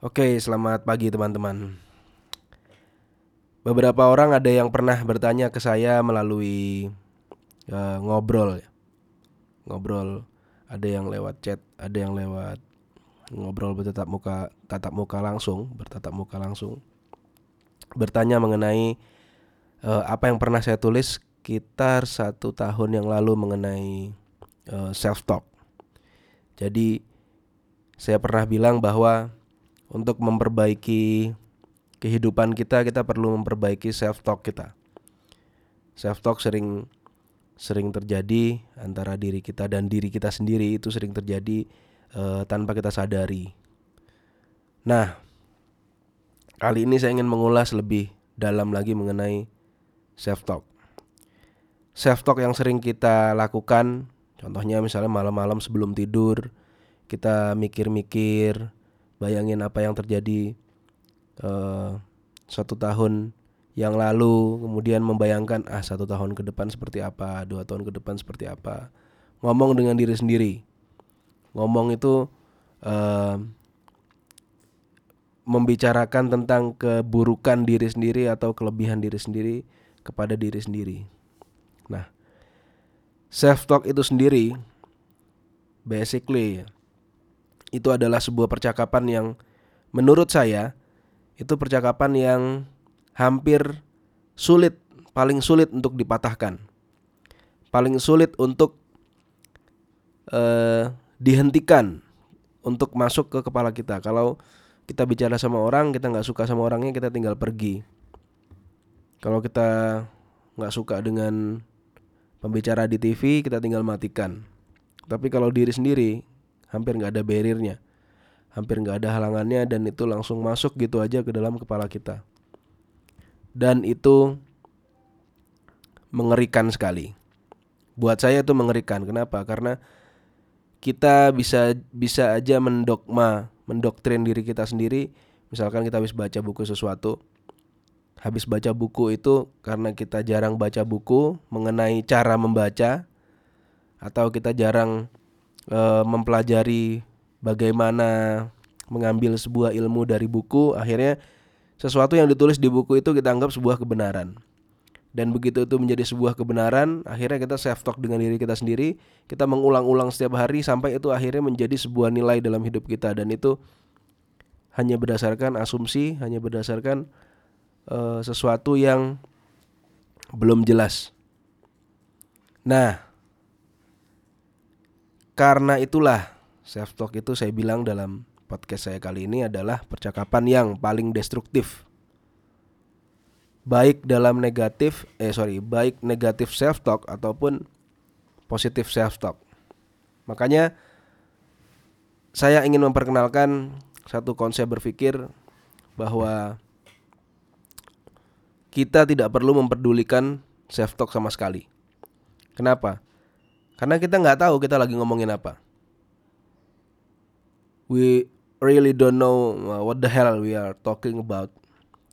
Oke, selamat pagi teman-teman. Beberapa orang ada yang pernah bertanya ke saya melalui uh, ngobrol, ya. ngobrol. Ada yang lewat chat, ada yang lewat ngobrol bertatap muka, tatap muka langsung, bertatap muka langsung. Bertanya mengenai uh, apa yang pernah saya tulis sekitar satu tahun yang lalu mengenai uh, self talk. Jadi saya pernah bilang bahwa untuk memperbaiki kehidupan kita kita perlu memperbaiki self talk kita. Self talk sering sering terjadi antara diri kita dan diri kita sendiri itu sering terjadi uh, tanpa kita sadari. Nah, kali ini saya ingin mengulas lebih dalam lagi mengenai self talk. Self talk yang sering kita lakukan, contohnya misalnya malam-malam sebelum tidur kita mikir-mikir bayangin apa yang terjadi uh, satu tahun yang lalu kemudian membayangkan ah satu tahun ke depan seperti apa dua tahun ke depan seperti apa. Ngomong dengan diri sendiri. Ngomong itu uh, membicarakan tentang keburukan diri sendiri atau kelebihan diri sendiri kepada diri sendiri. Nah self talk itu sendiri basically itu adalah sebuah percakapan yang menurut saya itu percakapan yang hampir sulit, paling sulit untuk dipatahkan. Paling sulit untuk uh, dihentikan untuk masuk ke kepala kita. Kalau kita bicara sama orang, kita nggak suka sama orangnya, kita tinggal pergi. Kalau kita nggak suka dengan pembicara di TV, kita tinggal matikan. Tapi kalau diri sendiri, hampir nggak ada barriernya. Hampir nggak ada halangannya dan itu langsung masuk gitu aja ke dalam kepala kita. Dan itu mengerikan sekali. Buat saya itu mengerikan. Kenapa? Karena kita bisa bisa aja mendogma mendoktrin diri kita sendiri. Misalkan kita habis baca buku sesuatu habis baca buku itu karena kita jarang baca buku mengenai cara membaca atau kita jarang e, mempelajari bagaimana mengambil sebuah ilmu dari buku, akhirnya sesuatu yang ditulis di buku itu kita anggap sebuah kebenaran. Dan begitu itu menjadi sebuah kebenaran, akhirnya kita self talk dengan diri kita sendiri, kita mengulang-ulang setiap hari sampai itu akhirnya menjadi sebuah nilai dalam hidup kita dan itu hanya berdasarkan asumsi, hanya berdasarkan uh, sesuatu yang belum jelas. Nah, karena itulah self talk itu saya bilang dalam podcast saya kali ini adalah percakapan yang paling destruktif. Baik dalam negatif, eh sorry, baik negatif self talk ataupun positif self talk. Makanya saya ingin memperkenalkan satu konsep berpikir bahwa kita tidak perlu memperdulikan self talk sama sekali. Kenapa? Karena kita nggak tahu kita lagi ngomongin apa. We really don't know uh, what the hell we are talking about.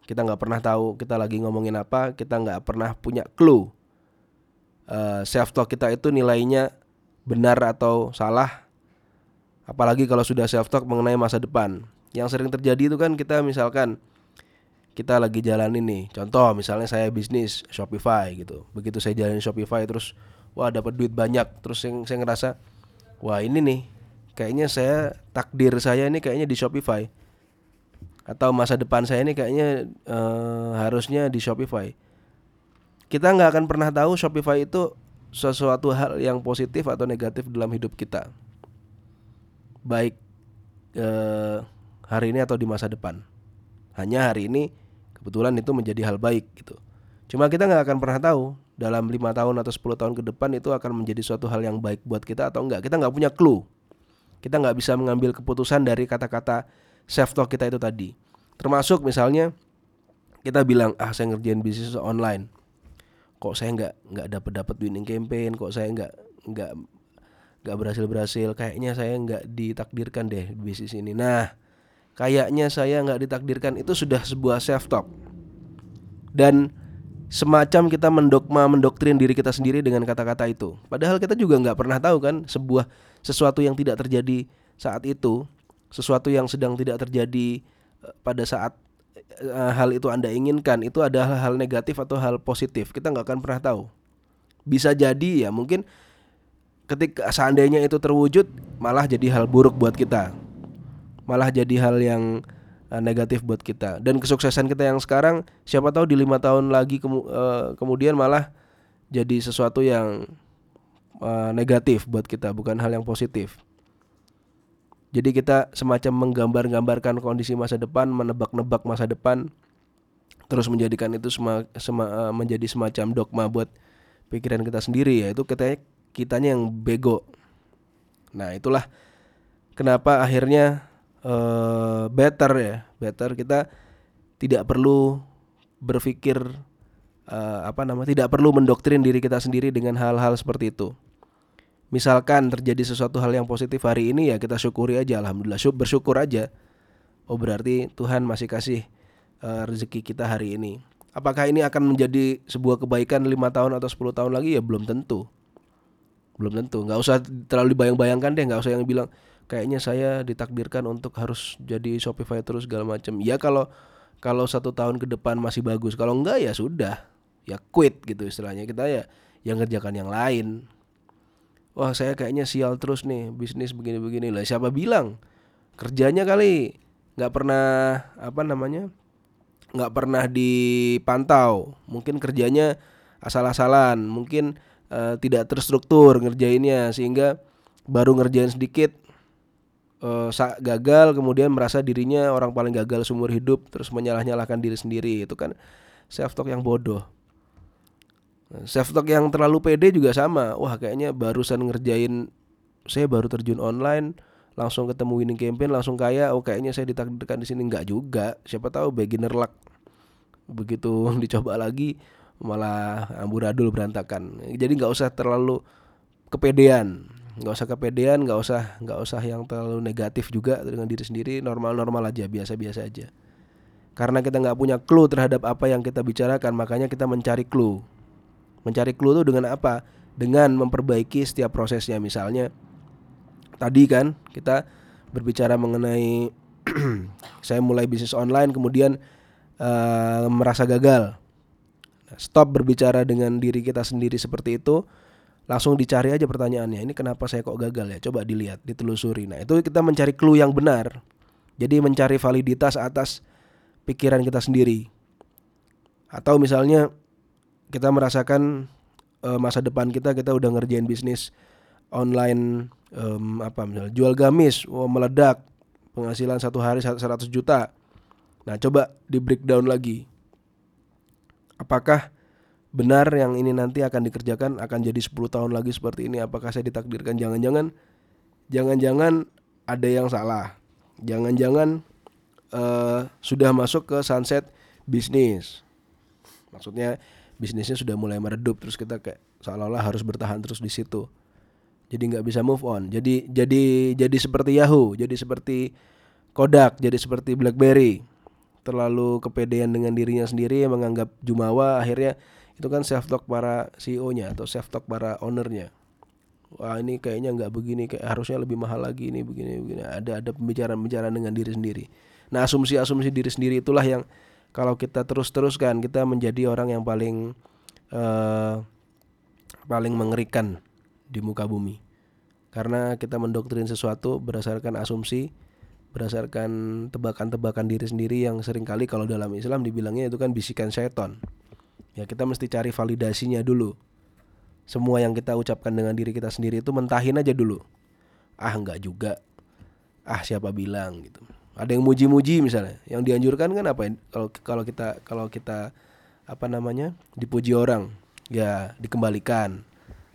Kita nggak pernah tahu kita lagi ngomongin apa. Kita nggak pernah punya clue. Uh, self talk kita itu nilainya benar atau salah. Apalagi kalau sudah self talk mengenai masa depan. Yang sering terjadi itu kan kita misalkan kita lagi jalan ini. Contoh misalnya saya bisnis Shopify gitu. Begitu saya jalan Shopify terus wah dapat duit banyak. Terus yang saya ngerasa wah ini nih kayaknya saya takdir saya ini kayaknya di Shopify. Atau masa depan saya ini kayaknya uh, harusnya di Shopify. Kita nggak akan pernah tahu Shopify itu sesuatu hal yang positif atau negatif dalam hidup kita. Baik uh, hari ini atau di masa depan. Hanya hari ini kebetulan itu menjadi hal baik gitu. Cuma kita nggak akan pernah tahu dalam lima tahun atau 10 tahun ke depan itu akan menjadi suatu hal yang baik buat kita atau enggak. Kita nggak punya clue. Kita nggak bisa mengambil keputusan dari kata-kata self talk kita itu tadi. Termasuk misalnya kita bilang ah saya ngerjain bisnis online. Kok saya nggak nggak dapat dapat winning campaign, kok saya nggak nggak nggak berhasil berhasil. Kayaknya saya nggak ditakdirkan deh bisnis ini. Nah, kayaknya saya nggak ditakdirkan itu sudah sebuah self talk. Dan semacam kita mendogma mendoktrin diri kita sendiri dengan kata-kata itu. Padahal kita juga nggak pernah tahu kan sebuah sesuatu yang tidak terjadi saat itu, sesuatu yang sedang tidak terjadi pada saat uh, hal itu anda inginkan itu adalah hal negatif atau hal positif. Kita nggak akan pernah tahu. Bisa jadi ya mungkin ketika seandainya itu terwujud malah jadi hal buruk buat kita. Malah jadi hal yang uh, negatif buat kita dan kesuksesan kita yang sekarang siapa tahu di lima tahun lagi kemu uh, kemudian malah jadi sesuatu yang uh, negatif buat kita bukan hal yang positif jadi kita semacam menggambar-gambarkan kondisi masa depan menebak-nebak masa depan terus menjadikan itu sema, sema, uh, menjadi semacam dogma buat pikiran kita sendiri ya itu kita kitanya yang bego. Nah, itulah kenapa akhirnya uh, better ya, better kita tidak perlu berpikir uh, apa namanya, tidak perlu mendoktrin diri kita sendiri dengan hal-hal seperti itu. Misalkan terjadi sesuatu hal yang positif hari ini ya kita syukuri aja alhamdulillah, bersyukur aja. Oh berarti Tuhan masih kasih uh, rezeki kita hari ini. Apakah ini akan menjadi sebuah kebaikan lima tahun atau 10 tahun lagi ya belum tentu belum tentu nggak usah terlalu dibayang-bayangkan deh nggak usah yang bilang kayaknya saya ditakdirkan untuk harus jadi Shopify terus segala macam ya kalau kalau satu tahun ke depan masih bagus. Kalau enggak ya sudah. Ya quit gitu istilahnya. Kita ya yang ngerjakan yang lain. Wah saya kayaknya sial terus nih. Bisnis begini-begini. Lah siapa bilang? Kerjanya kali. Nggak pernah apa namanya nggak pernah dipantau. Mungkin kerjanya asal-asalan. Mungkin uh, tidak terstruktur ngerjainnya. Sehingga baru ngerjain sedikit uh, gagal kemudian merasa dirinya orang paling gagal seumur hidup terus menyalah-nyalahkan diri sendiri itu kan self talk yang bodoh. Self talk yang terlalu pede juga sama. Wah kayaknya barusan ngerjain saya baru terjun online langsung ketemu winning campaign langsung kaya. Oh kayaknya saya ditakdirkan di sini. Nggak juga. Siapa tahu beginner luck. Begitu dicoba lagi malah amburadul berantakan. Jadi nggak usah terlalu kepedean nggak usah kepedean nggak usah nggak usah yang terlalu negatif juga dengan diri sendiri normal-normal aja biasa-biasa aja. Karena kita nggak punya clue terhadap apa yang kita bicarakan makanya kita mencari clue. Mencari clue itu dengan apa? Dengan memperbaiki setiap prosesnya. Misalnya tadi kan kita berbicara mengenai saya mulai bisnis online kemudian uh, merasa gagal. Stop berbicara dengan diri kita sendiri seperti itu langsung dicari aja pertanyaannya ini kenapa saya kok gagal ya? Coba dilihat ditelusuri. Nah itu kita mencari clue yang benar. Jadi mencari validitas atas pikiran kita sendiri. Atau misalnya kita merasakan e, masa depan kita kita udah ngerjain bisnis online um, apa misalnya jual gamis oh, meledak penghasilan satu hari 100 juta. Nah coba di breakdown lagi. Apakah benar yang ini nanti akan dikerjakan akan jadi 10 tahun lagi seperti ini apakah saya ditakdirkan? Jangan-jangan jangan-jangan ada yang salah. Jangan-jangan uh, sudah masuk ke sunset bisnis. Maksudnya bisnisnya sudah mulai meredup terus kita kayak seolah-olah harus bertahan terus di situ. Jadi nggak bisa move on. Jadi jadi jadi seperti Yahoo jadi seperti Kodak jadi seperti BlackBerry. Terlalu kepedean dengan dirinya sendiri menganggap jumawa akhirnya itu kan self talk para CEO-nya atau self talk para ownernya. Wah ini kayaknya nggak begini kayak harusnya lebih mahal lagi ini begini begini. Ada ada pembicaraan-pembicaraan dengan diri sendiri. Nah asumsi-asumsi diri sendiri itulah yang kalau kita terus teruskan kita menjadi orang yang paling uh, paling mengerikan di muka bumi. Karena kita mendoktrin sesuatu berdasarkan asumsi berdasarkan tebakan-tebakan diri sendiri yang sering kali kalau dalam Islam dibilangnya itu kan bisikan seton. Ya kita mesti cari validasinya dulu. Semua yang kita ucapkan dengan diri kita sendiri itu mentahin aja dulu. Ah enggak juga. Ah siapa bilang gitu. Ada yang muji-muji misalnya. Yang dianjurkan kan apa? Kalau kalau kita kalau kita apa namanya dipuji orang ya dikembalikan.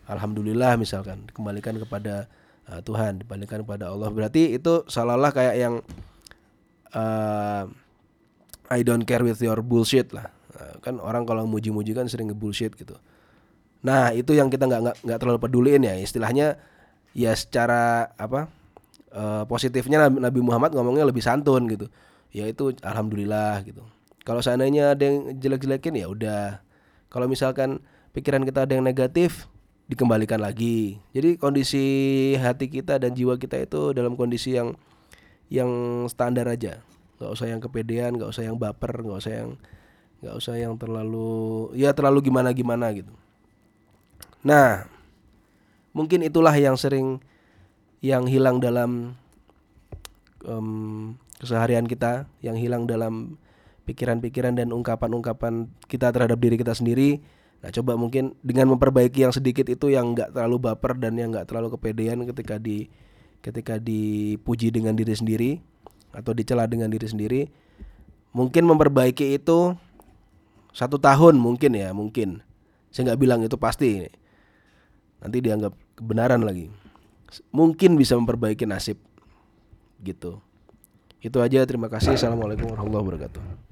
Alhamdulillah misalkan dikembalikan kepada uh, Tuhan dibandingkan kepada Allah berarti itu seolah-olah kayak yang uh, I don't care with your bullshit lah kan orang kalau muji-muji kan sering ngebullshit gitu. Nah itu yang kita nggak nggak terlalu peduliin ya. Istilahnya ya secara apa uh, positifnya Nabi Muhammad ngomongnya lebih santun gitu. Ya itu alhamdulillah gitu. Kalau seandainya ada yang jelek-jelekin ya udah. Kalau misalkan pikiran kita ada yang negatif dikembalikan lagi. Jadi kondisi hati kita dan jiwa kita itu dalam kondisi yang yang standar aja, nggak usah yang kepedean nggak usah yang baper nggak usah yang nggak usah yang terlalu ya terlalu gimana gimana gitu. Nah mungkin itulah yang sering yang hilang dalam um, keseharian kita yang hilang dalam pikiran-pikiran dan ungkapan-ungkapan kita terhadap diri kita sendiri. Nah coba mungkin dengan memperbaiki yang sedikit itu yang nggak terlalu baper dan yang nggak terlalu kepedean ketika di ketika dipuji dengan diri sendiri atau dicela dengan diri sendiri, mungkin memperbaiki itu satu tahun mungkin ya mungkin. Saya nggak bilang itu pasti. Nanti dianggap kebenaran lagi. Mungkin bisa memperbaiki nasib gitu. Itu aja terima kasih. Assalamualaikum warahmatullahi wabarakatuh.